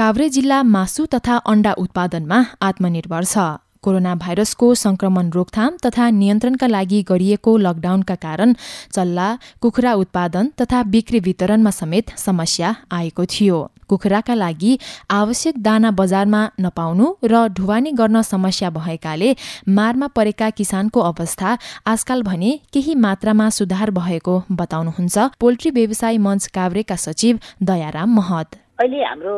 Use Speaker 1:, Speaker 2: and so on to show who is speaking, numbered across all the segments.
Speaker 1: काभ्रे जिल्ला मासु तथा अण्डा उत्पादनमा आत्मनिर्भर छ। कोरोना भाइरसको संक्रमण रोकथाम तथा नियन्त्रणका लागि गरिएको लकडाउनका कारण चल्ला कुखुरा उत्पादन तथा बिक्री वितरणमा समेत समस्या आएको थियो। कुखुराका लागि आवश्यक दाना बजारमा नपाउनु र ढुवानी गर्न समस्या भएकाले मारमा परेका किसानको अवस्था आजकाल भने केही मात्रामा सुधार भएको बताउनुहुन्छ पोल्ट्री व्यवसाय मञ्च काभ्रेका सचिव दयाराम महत।
Speaker 2: अहिले हाम्रो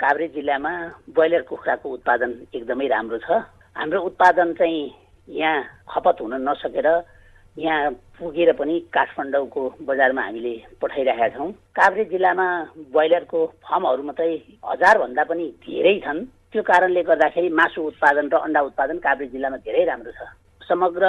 Speaker 2: काभ्रे जिल्लामा ब्रोइलर कुखुराको उत्पादन एकदमै राम्रो छ। हाम्रो उत्पादन चाहिँ यहाँ खपत हुन नसकेर यहाँ पुगेर पनि काठमाडौँको बजारमा हामीले पठाइरहेका छौँ। काभ्रे जिल्लामा ब्रोइलरको फर्महरू मात्रै हजारभन्दा पनि धेरै छन्। त्यो कारणले गर्दाखेरि मासु उत्पादन र अन्डा उत्पादन काभ्रे जिल्लामा धेरै राम्रो छ। समग्र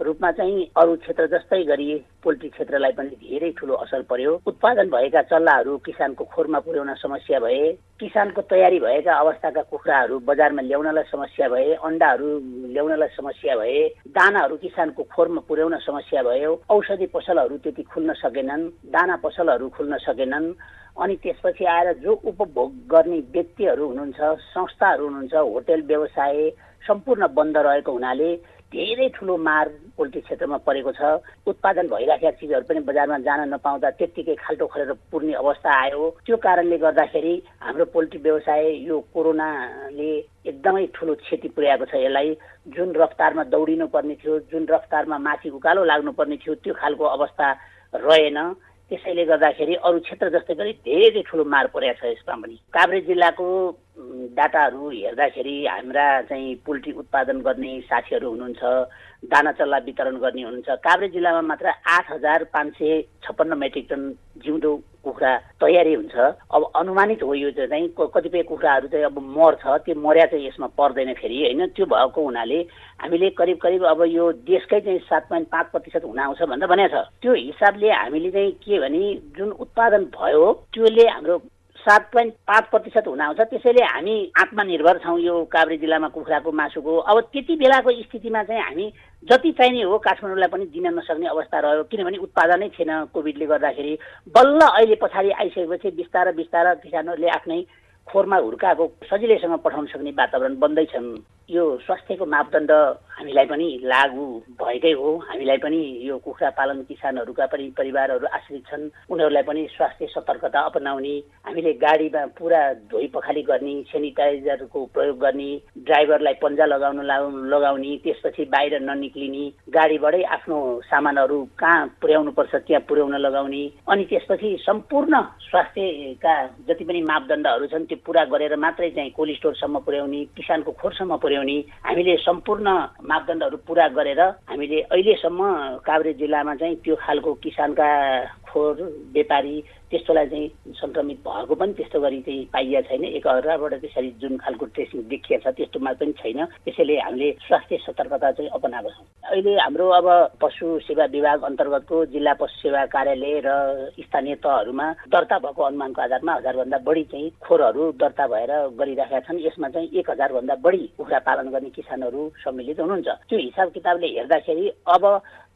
Speaker 2: रूपमा चाहिँ अरू क्षेत्र जस्तै गरी पोल्ट्री क्षेत्रलाई पनि धेरै ठुलो असर पर्यो। उत्पादन भएका चल्लाहरू किसानको खोरमा पुर्याउन समस्या भए किसानको तयारी भएका अवस्थाका कुखुराहरू बजारमा ल्याउनलाई समस्या भए अन्डाहरू ल्याउनलाई समस्या भए दानाहरू किसानको खोरमा पुर्याउन समस्या भयो औषधि पसलहरू त्यति खुल्न सकेनन् दाना पसलहरू खुल्न सकेनन् अनि त्यसपछि आएर जो उपभोग गर्ने व्यक्तिहरू हुनुहुन्छ संस्थाहरू हुनुहुन्छ होटेल व्यवसाय सम्पूर्ण बन्द रहेको हुनाले धेरै ठुलो मार पोल्ट्री क्षेत्रमा परेको छ। उत्पादन भइराखेका चिजहरू पनि बजारमा जान नपाउँदा त्यत्तिकै खाल्टो खरेर पुर्ने अवस्था आयो। त्यो कारणले गर्दाखेरि हाम्रो पोल्ट्री व्यवसाय यो कोरोनाले एकदमै ठुलो क्षति पुर्याएको छ यसलाई। जुन रफ्तारमा दौडिनु पर्ने थियो जुन रफ्तारमा माथि उकालो लाग्नुपर्ने थियो त्यो खालको अवस्था रहेन। त्यसैले गर्दाखेरि अरू क्षेत्र जस्तै गरी धेरै ठुलो मार परेको छ यसमा पनि। काभ्रे जिल्लाको डाटाहरू हेर्दाखेरि हाम्रा चाहिँ पोल्ट्री उत्पादन गर्ने साथीहरू हुनुहुन्छ दाना चल्ला वितरण गर्ने हुनुहुन्छ। काभ्रे जिल्लामा मात्र आठ हजार पाँच सय छप्पन्न मेट्रिक टन जिउँदो कुखुरा तयारी हुन्छ। अब अनुमानित हो यो चाहिँ कतिपय कुखुराहरू चाहिँ अब मर्छ त्यो मर्या चाहिँ यसमा पर्दैन फेरि होइन? त्यो भएको हुनाले हामीले करिब करिब अब यो देशकै चाहिँ सात पोइन्ट पाँच प्रतिशत हुन आउँछ भनेर भनेको छ। त्यो हिसाबले हामीले चाहिँ के भने जुन उत्पादन भयो त्यसले हाम्रो सात पोइन्ट पाँच प्रतिशत हुन आउँछ त्यसैले हामी आत्मनिर्भर छौँ यो काभ्रे जिल्लामा कुखुराको मासुको। अब त्यति बेलाको स्थितिमा चाहिँ हामी जति चाहिने हो काठमाडौँलाई पनि दिन नसक्ने अवस्था रह्यो किनभने उत्पादनै थिएन कोभिडले गर्दाखेरि। बल्ल अहिले पछाडि आइसकेपछि बिस्तार बिस्तार किसानहरूले आफ्नै खोरमा हुर्काएको सजिलैसँग पठाउन सक्ने वातावरण बन्दैछन्। यो स्वास्थ्यको मापदण्ड हामीलाई पनि लागु भएकै हो। हामीलाई पनि यो कुखुरा पालन किसानहरूका पनि परिवारहरू आश्रित छन्। उनीहरूलाई पनि स्वास्थ्य सतर्कता अपनाउने हामीले गाडीमा पुरा धोइ पखाली गर्ने सेनिटाइजरको प्रयोग गर्ने ड्राइभरलाई पन्जा लगाउनु लगाउने त्यसपछि बाहिर ननिक्लिने गाडीबाटै आफ्नो सामानहरू कहाँ पुर्याउनु पर्छ त्यहाँ पुर्याउन लगाउने अनि त्यसपछि सम्पूर्ण स्वास्थ्यका जति पनि मापदण्डहरू छन् त्यो पुरा गरेर मात्रै चाहिँ कोल्ड स्टोरसम्म पुर्याउने किसानको खोरसम्म पुर्याउने हामीले सम्पूर्ण मापदण्डहरू पुरा गरेर हामीले अहिलेसम्म काभ्रे जिल्लामा चाहिँ त्यो खालको किसानका खोर व्यापारी त्यस्तोलाई चाहिँ सङ्क्रमित भएको पनि त्यस्तो गरी चाहिँ पाइएको छैन। एक अर्काबाट त्यसरी जुन खालको ट्रेसिङ देखिएको छ त्यस्तोमा पनि छैन। त्यसैले हामीले स्वास्थ्य सतर्कता चाहिँ अपनाएको छौँ। अहिले हाम्रो अब पशु सेवा विभाग अन्तर्गतको जिल्ला पशु सेवा कार्यालय र स्थानीय तहहरूमा दर्ता भएको अनुमानको आधारमा हजारभन्दा बढी चाहिँ खोरहरू दर्ता भएर गरिरहेका छन्। यसमा चाहिँ एक हजारभन्दा बढी कुखुरा पालन गर्ने किसानहरू सम्मिलित हुनुहुन्छ। त्यो हिसाब किताबले हेर्दाखेरि अब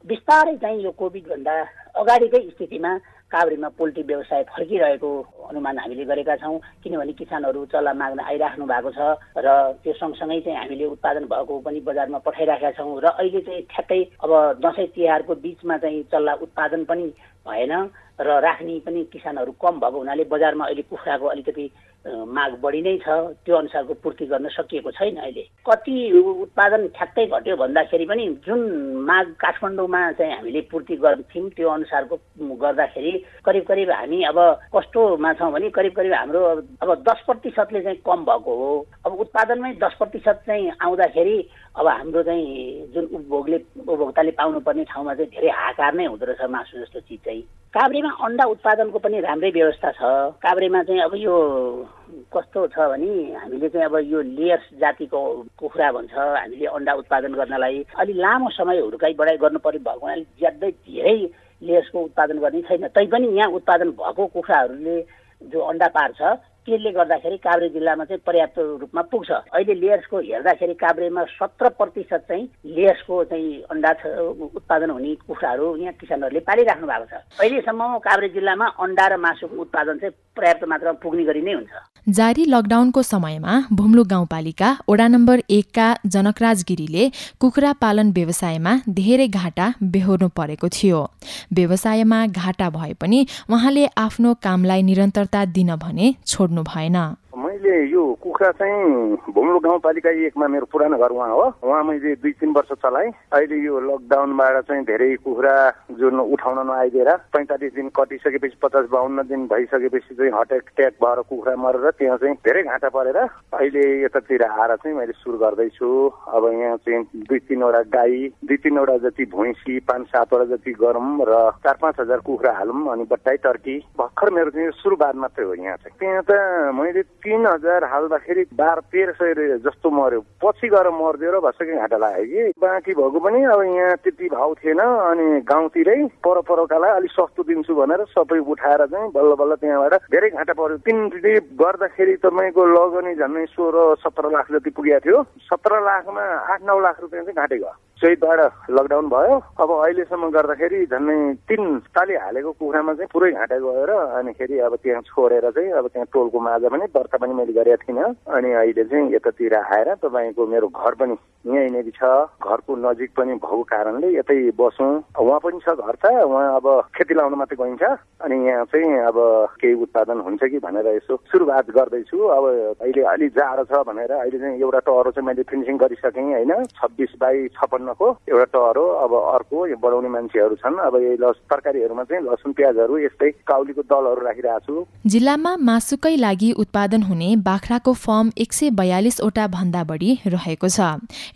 Speaker 2: बिस्तारै चाहिँ यो कोभिडभन्दा अगाडिकै स्थितिमा काभ्रेमा पोल्ट्री व्यवसाय फर्किरहेको अनुमान हामीले गरेका छौँ। किनभने किसानहरू चल्ला माग्न आइराख्नु भएको छ र त्यो सँगसँगै चाहिँ हामीले उत्पादन भएको पनि बजारमा पठाइराखेका छौँ र अहिले चाहिँ ठ्याक्कै अब दसैँ तिहारको बिचमा चाहिँ चल्ला उत्पादन पनि भएन र राख्ने पनि किसानहरू कम भएको हुनाले बजारमा अहिले कुखुराको अलिकति माग बढी नै छ। त्यो अनुसारको पूर्ति गर्न सकिएको छैन अहिले। कति उत्पादन ठ्याक्कै घट्यो भन्दाखेरि पनि जुन माग काठमाडौँमा चाहिँ हामीले पूर्ति गर्थ्यौँ त्यो अनुसारको गर्दाखेरि करिब करिब हामी अब कस्तोमा छौँ भने करिब करिब हाम्रो अब दस प्रतिशतले चाहिँ कम भएको हो। अब उत्पादनमै दस प्रतिशत चाहिँ आउँदाखेरि अब हाम्रो चाहिँ जुन उपभोगले उपभोक्ताले पाउनुपर्ने ठाउँमा चाहिँ धेरै हाकार नै हुँदो रहेछ मासु जस्तो चिज चाहिँ। काभ्रेमा अन्डा उत्पादनको पनि राम्रै व्यवस्था छ। काभ्रेमा चाहिँ अब यो कस्तो छ भने हामीले चाहिँ अब यो लेयर्स जातिको कुखुरा भन्छ हामीले अन्डा उत्पादन गर्नलाई अलि लामो समय हुर्काइ बढाइ गर्नु पर्ने भएको हुनाले ज्यादै धेरै लेयर्सको उत्पादन गर्ने छैन। तैपनि यहाँ उत्पादन भएको कुखुराहरूले जो अन्डा पार्छ त्यसले गर्दाखेरि काभ्रे जिल्लामा चाहिँ पर्याप्त रूपमा पुग्छ। अहिले लेयर्सको हेर्दाखेरि काभ्रेमा सत्र प्रतिशत चाहिँ लेयर्सको चाहिँ अन्डा उत्पादन हुने कुखुराहरू यहाँ किसानहरूले पालिराख्नु भएको छ। अहिलेसम्म काभ्रे जिल्लामा अन्डा र मासुको उत्पादन चाहिँ पर्याप्त मात्रामा पुग्ने गरी नै हुन्छ।
Speaker 1: जारी लकडाउनको समयमा भुम्लु गाउँपालिका वडा नम्बर एकका जनकराज गिरीले कुखुरा पालन व्यवसायमा धेरै घाटा बेहोर्नु परेको थियो। व्यवसायमा घाटा भए पनि उहाँले आफ्नो कामलाई निरन्तरता दिन भने छोड्नु भएन।
Speaker 3: मैले यो कुखुरा चाहिँ भुम्लो गाउँपालिका एकमा मेरो पुरानो घर उहाँ हो। उहाँ मैले दुई तिन वर्ष चलाएँ। अहिले यो लकडाउनबाट चाहिँ धेरै कुखुरा जुन उठाउन नआइदिएर पैँतालिस दिन कटिसकेपछि पचास बाहन्न दिन भइसकेपछि चाहिँ हार्ट एट्याक भएर कुखुरा मरेर त्यहाँ चाहिँ धेरै घाँटा परेर अहिले यतातिर आएर चाहिँ मैले सुरु गर्दैछु। अब यहाँ चाहिँ दुई तिनवटा गाई दुई तिनवटा जति भैँसी पाँच सातवटा जति गरौँ र चार पाँच हजार कुखुरा हालौँ अनि बट्टाई टर्की। भर्खर मेरो चाहिँ सुरुवात मात्रै हो यहाँ चाहिँ। त्यहाँ त मैले तिन हजार हाल्दाखेरि बाह्र तेह्र सय जस्तो मर्यो पछि गएर मरिदियो र भसकै घाटा लाग्यो कि। बाँकी भएको पनि अब यहाँ त्यति भाउ थिएन अनि गाउँतिरै पर परकालाई अलिक सस्तो दिन्छु भनेर सबै उठाएर चाहिँ बल्ल बल्ल त्यहाँबाट धेरै घाटा पर्यो तिन गर्दाखेरि तपाईँको लगनी झन्डै सोह्र सत्र लाख जति पुगेको थियो। सत्र लाखमा आठ नौ लाख रुपियाँ चाहिँ घाँटे गयो। चैतबाट लकडाउन भयो। अब अहिलेसम्म गर्दाखेरि झन्डै तिन ताली हालेको कुखुरामा चाहिँ पुरै घाँटा गएर अनिखेरि अब त्यहाँ छोडेर चाहिँ अब त्यहाँ टोलको माझ पनि दर्ता पनि मैले गरेको थिइनँ। अनि अहिले चाहिँ यतातिर आएर तपाईँको मेरो घर पनि यहीँनिर छ। घरको नजिक पनि भएको कारणले यतै बसौँ। उहाँ पनि छ घर त उहाँ अब खेती लाउन मात्रै गइन्छ। अनि यहाँ चाहिँ अब केही उत्पादन हुन्छ कि भनेर यसो सुरुवात गर्दैछु। अब अहिले अलि जाडो छ भनेर अहिले चाहिँ एउटा टहरो चाहिँ मैले फिनिसिङ गरिसकेँ होइन। छब्बिस बाई छप्पन्न गर्नको एउटा टहर अब अर्को यो बढाउने मान्छेहरू छन्। अब यही लस तरकारीहरूमा चाहिँ लसुन प्याजहरू यस्तै काउलीको दलहरू राखिरहेको छु।
Speaker 1: जिल्लामा मासुकै लागि उत्पादन हुने बाख्राको फर्म एक सय बयालिसवटा भन्दा बढी रहेको छ।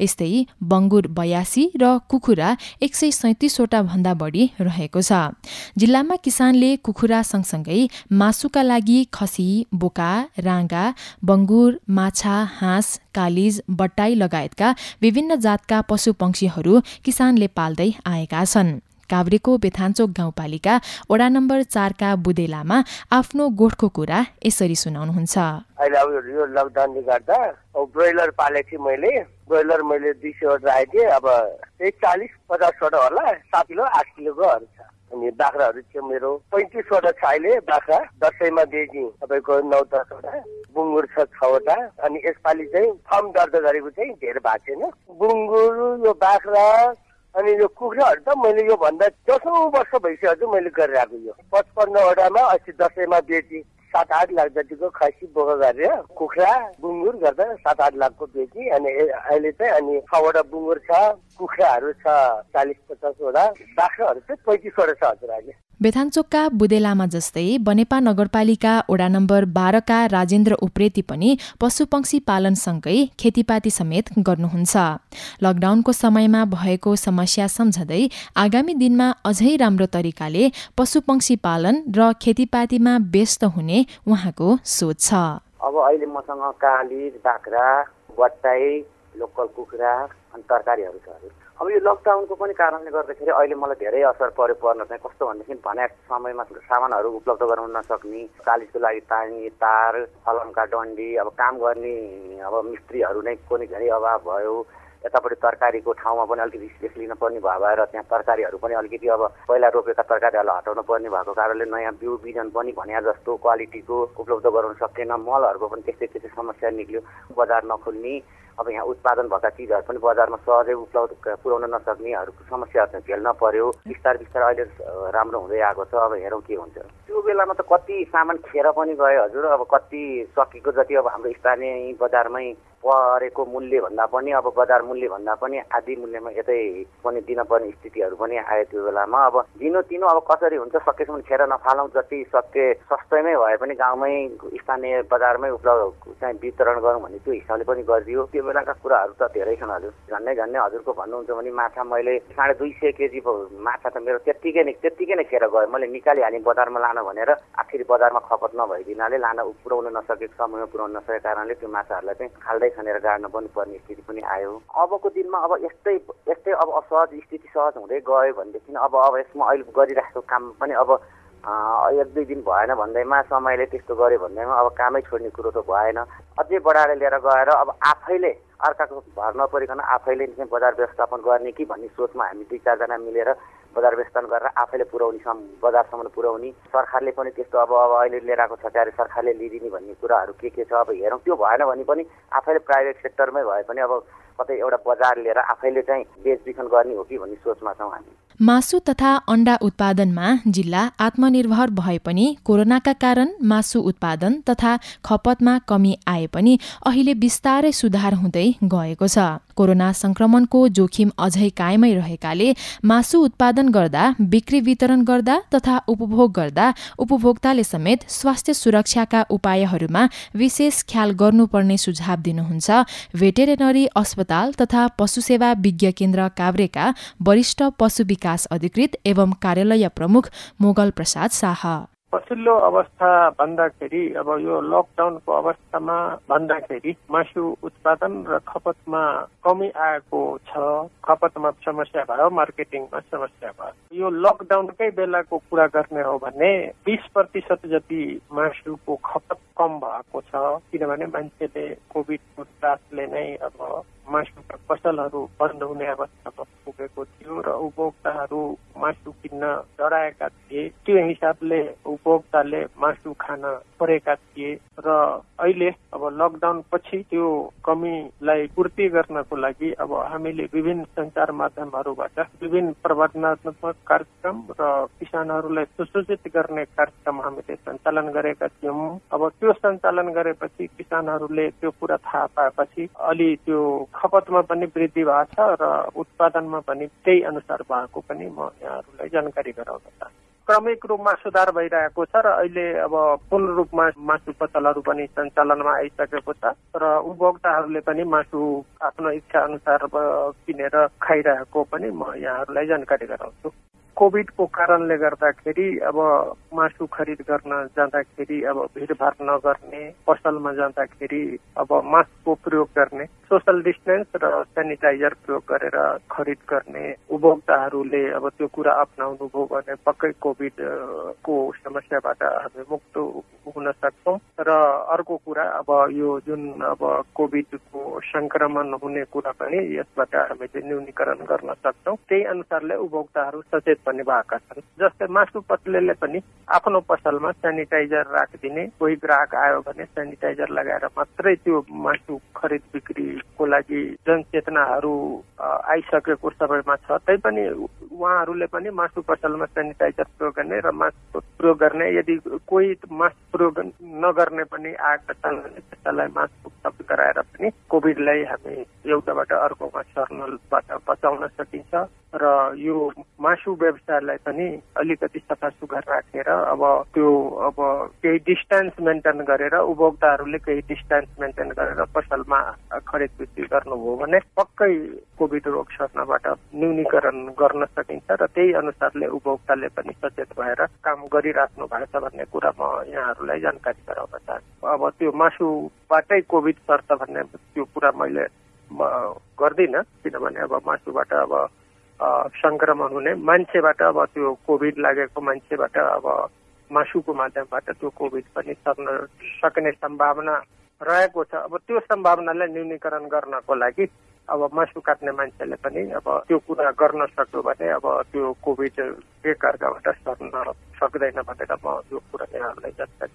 Speaker 1: यस्तै बङ्गुर बयासी र कुखुरा एक सय सैतिसवटा भन्दा बढी रहेको छ। जिल्लामा किसानले कुखुरा सँगसँगै मासुका लागि खसी बोका राँगा बङ्गुर माछा हाँस कालिज बट्टाई लगायतका विभिन्न जातका पशु पक्षीहरू किसानले पाल्दै आएका छन्। काभ्रेको बेथान्चोक गाउँपालिका वडा नम्बर चारका बुदेलामा आफ्नो गोठको कुरा यसरी सुनाउनुहुन्छ।
Speaker 4: अहिले अब यो लकडाउनले गर्दा ब्रोइलर पालेको थिएँ मैले ब्रोइलर मैले दुई राखेको थिएँ अब चालिस पचासवटा होला सात किलो आठ किलोकोहरू छ। अनि बाख्राहरू चाहिँ मेरो। पैँतिसवटा छ अहिले बाख्रा दसैँमा बेची तपाईँको नौ दसवटा बुङ्गुर छ छवटा अनि यसपालि चाहिँ फर्म दर्ता गरेको चाहिँ धेरै भएको छैन बुङ्गुर यो बाख्रा अनि यो कुखुराहरू त मैले यो भन्दा दसौँ वर्ष भइसक्यो मैले गरिरहेको यो। पचपन्नवटामा अस्ति दसैँमा बेची सात आठ लाख जतिको खसी बोका गरेर कुखुरा बुङ्गुर गर्दा सात आठ लाखको बेची। अनि अहिले चाहिँ अनि छवटा बुङ्गुर छ कुखुराहरू छ चालिस पचासवटा। बाख्राहरू चाहिँ पैँतिसवटा छ हजुर अहिले।
Speaker 1: बेथानचोकका बुदेलामा जस्तै बनेपा नगरपालिका वडा नम्बर बाह्रका राजेन्द्र उप्रेती पनि पशुपक्षी पालनसँगै खेतीपाती समेत गर्नुहुन्छ। लकडाउनको समयमा भएको समस्या सम्झँदै आगामी दिनमा अझै राम्रो तरिकाले पशुपक्षी पालन र खेतीपातीमा व्यस्त हुने उहाँको सोच छ।
Speaker 5: अब अहिले मसँग कालिज बाख्रा बट्टाई लोकल कुखुरा अनि तरकारीहरू छ अब यो लकडाउनको पनि कारणले गर्दाखेरि अहिले मलाई धेरै असर पर्यो पर्न चाहिँ कस्तो भनेदेखि भने समयमा सामानहरू उपलब्ध गराउन नसक्ने कालिजको लागि तानी तार फलमका डन्डी अब काम गर्ने अब मिस्त्रीहरू नै पनि धेरै अभाव भयो। यतापट्टि तरकारीको ठाउँमा पनि अलिकति रिस्क लिन पर्ने भयो भएर त्यहाँ तरकारीहरू पनि अलिकति अब पहिला रोपेका तरकारीहरूलाई हटाउनु पर्ने भएको कारणले नयाँ बिउ बिजन पनि भने जस्तो क्वालिटीको उपलब्ध गराउन सकेन मलहरूको पनि त्यस्तै त्यस्तै समस्या निक्ल्यो। बजार नखुल्ने अब यहाँ उत्पादन भएका चिजहरू पनि बजारमा सहजै उपलब्ध पुर्याउन नसक्नेहरूको समस्याहरू चाहिँ झेल्न पर्यो। बिस्तारै बिस्तारै अहिले राम्रो हुँदै आएको छ अब हेरौँ के हुन्छ। त्यो बेलामा त कति सामान खेर पनि गयो हजुर अब कति सकेको जति अब हाम्रो स्थानीय बजारमै परेको मूल्य भन्दा पनि अब बजार मूल्य भन्दा पनि आधी मूल्यमा यतै पनि दिनपर्ने स्थितिहरू पनि आयो त्यो बेलामा। अब दिनु तिनो अब कसरी हुन्छ सकेसम्म खेर नफालौँ जति सके सस्तैमै भए पनि गाउँमै स्थानीय बजारमै उपलब्ध चाहिँ वितरण गरौँ भन्ने त्यो हिसाबले पनि गरिदियो। त्यो बेलाका कुराहरू त धेरै छन् हजुर। झन्डै झन्डै हजुरको भन्नुहुन्छ भने माछा मैले साढे दुई सय केजी माछा त मेरो त्यत्तिकै नै त्यत्तिकै नै खेर गयो। मैले निकालिहालेँ बजारमा लान भनेर। आखिर बजारमा खपत नभइदिनाले लान पुऱ्याउन नसकेको समयमा पुऱ्याउन नसकेको कारणले त्यो माछाहरूलाई चाहिँ खाल्दै खनेर गाड्नु पनि पर्ने स्थिति पनि आयो। अबको दिनमा अब यस्तै यस्तै अब असहज स्थिति सहज हुँदै गयो भनेदेखि अब अब यसमा अहिले गरिरहेको काम पनि अब एक दुई दिन भएन भन्दैमा समयले त्यस्तो गर्यो भन्दैमा अब कामै छोड्ने कुरो त भएन। अझै बढाएर लिएर गएर अब आफैले अर्काको भर नपरिकन आफैले चाहिँ बजार व्यवस्थापन गर्ने कि भन्ने सोचमा हामी दुई चारजना मिलेर बजार व्यवस्थापन गरेर आफैले पुऱ्याउने बजारसम्म पुऱ्याउने सरकारले पनि त्यस्तो अब अब अहिले लिएर आएको छ अरे सरकारले लिइदिने भन्ने कुराहरू के के छ अब हेरौँ। त्यो भएन भने पनि आफैले प्राइभेट सेक्टरमै भए पनि अब कतै एउटा बजार लिएर आफैले चाहिँ बेचबिखन गर्ने हो कि भन्ने सोचमा छौँ हामी।
Speaker 1: मासु तथा अण्डा उत्पादनमा जिल्ला आत्मनिर्भर भए पनि कोरोनाका कारण मासु उत्पादन तथा खपतमा कमी आए पनि अहिले बिस्तारै सुधार हुँदै गएको छ। कोरोना संक्रमणको जोखिम अझै कायमै रहेकाले मासु उत्पादन गर्दा बिक्री वितरण गर्दा तथा उपभोग गर्दा उपभोक्ताले समेत स्वास्थ्य सुरक्षाका उपायहरूमा विशेष ख्याल गर्नुपर्ने सुझाव दिनुहुन्छ। भेटेरिनरी अस्पताल तथा पशुसेवा विज्ञ केन्द्र काभ्रेका वरिष्ठ पशु विकास अधिकृत एवं कार्यालय प्रमुख मोगल प्रसाद शाह।
Speaker 6: पछिल्लो अवस्था भन्दाखेरि अब यो लकडाउनको अवस्थामा भन्दाखेरि मासु उत्पादन र खपतमा कमी आएको छ। खपतमा समस्या भयो मार्केटिङमा समस्या भयो। यो लकडाउनकै बेलाको कुरा गर्ने हो भने बिस प्रतिशत जति मासुको खपत कम भएको छ किनभने मान्छेले कोभिडको त्रासले नै अब मासुका पसलहरू बन्द हुने अवस्थामा पुगेको थियो र उपभोक्ताहरू मासु किन्न डराएका थिए। त्यो हिसाबले उपभोक्ताले मासु खान परेका थिए र अहिले अब लकडाउन पछि त्यो कमीलाई पूर्ति गर्नको लागि अब हामीले विभिन्न सञ्चार माध्यमहरूबाट विभिन्न प्रवर्धनात्मक कार्यक्रम र किसानहरूलाई सुसूचित गर्ने कार्यक्रम हामीले सञ्चालन गरेका थियौँ। अब त्यो सञ्चालन गरेपछि किसानहरूले त्यो कुरा थाहा पाएपछि अलि त्यो खपतमा पनि वृद्धि भएको छ र उत्पादनमा पनि त्यही अनुसार भएको पनि म यहाँहरूलाई जानकारी गराउन क्रमिक रूपमा सुधार भइरहेको छ र अहिले अब पूर्ण रूपमा मासु पसलहरू पनि सञ्चालनमा आइसकेको छ र उपभोक्ताहरूले पनि मासु आफ्नो इच्छा अनुसार किनेर खाइरहेको पनि म यहाँहरूलाई जानकारी गराउँछु। कोभिडको कारणले गर्दाखेरि अब मासु खरिद गर्न जाँदाखेरि अब भिडभाड नगर्ने पसलमा जाँदाखेरि अब मास्कको प्रयोग गर्ने सोसल डिस्टेन्स र सेनिटाइजर प्रयोग गरेर खरिद गर्ने उपभोक्ताहरूले अब त्यो कुरा अप्नाउनु भयो भने पक्कै कोभिडको समस्याबाट हामी मुक्त हुन सक्छौँ। र अर्को कुरा अब यो जुन अब कोभिडको संक्रमण हुने कुरा पनि यसबाट हामीले न्यूनीकरण गर्न सक्छौँ। त्यही अनुसारले उपभोक्ताहरू सचेत पनि भएका छन्। जस्तै मासु पसलेले पनि आफ्नो पसलमा सेनिटाइजर राखिदिने कोही ग्राहक आयो भने सेनिटाइजर लगाएर मात्रै त्यो मासु खरिद बिक्रीको लागि जनचेतनाहरू आइसकेको समयमा छ। तैपनि उहाँहरूले पनि मासु पसलमा सेनिटाइजर प्रयोग गर्ने र मास्क प्रयोग गर्ने। यदि कोही मास्क प्रयोग नगर्ने पनि आएका छन् भने त्यसलाई मास्क उपलब्ध गराएर पनि कोभिडलाई हामी एउटाबाट अर्कोमा सर्नबाट बचाउन सकिन्छ। र यो मासु व्यवसायलाई पनि अलिकति सफा सुग्घर राखेर अब त्यो अब केही डिस्टेन्स मेन्टेन गरेर उपभोक्ताहरूले केही डिस्टेन्स मेन्टेन गरेर पसलमा खरिद बिक्री गर्नुभयो भने पक्कै कोभिड रोग सर्नबाट न्यूनीकरण गर्न सकिन्छ र त्यही अनुसारले उपभोक्ताले पनि सचेत भएर काम गरिराख्नु भएको छ भन्ने कुरा म यहाँहरूलाई जानकारी गराउन चाहन्छु। अब त्यो मासुबाटै कोभिड सर्छ भन्ने त्यो कुरा मैले गर्दिनँ किनभने अब मासुबाट अब सङ्क्रमण हुने मान्छेबाट अब त्यो कोभिड लागेको मान्छेबाट अब मासुको माध्यमबाट त्यो कोभिड पनि सर्न सक्ने सम्भावना रहेको छ। अब त्यो सम्भावनालाई न्यूनीकरण गर्नको लागि अब मासु काट्ने मान्छेले पनि अब त्यो कुरा गर्न सक्यो भने अब त्यो कोभिड एकअर्काबाट सर्न सक्दैन भनेर म यो कुरा यहाँहरूलाई जानकारी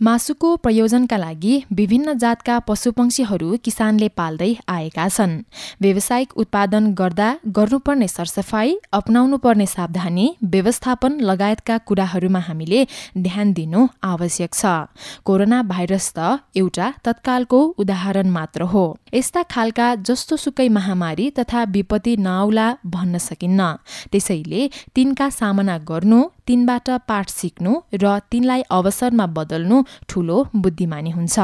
Speaker 1: मासुको प्रयोजनका लागि विभिन्न जातका पशुपक्षीहरू किसानले पाल्दै आएका छन् व्यावसायिक उत्पादन गर्दा गर्नुपर्ने सरसफाई अपनाउनु पर्ने सावधानी व्यवस्थापन लगायतका कुराहरूमा हामीले ध्यान दिनु आवश्यक छ कोरोना भाइरस त एउटा तत्कालको उदाहरण मात्र हो यस्ता खालका जस्तो सुकै महामारी तथा विपत्ति नआउला भन्न सकिन्न त्यसैले तिनका सामना गर्नु तिनबाट पाठ सिक्नु र तिनलाई अवसरमा बदल्नु ठूलो बुद्धिमानी हुन्छ।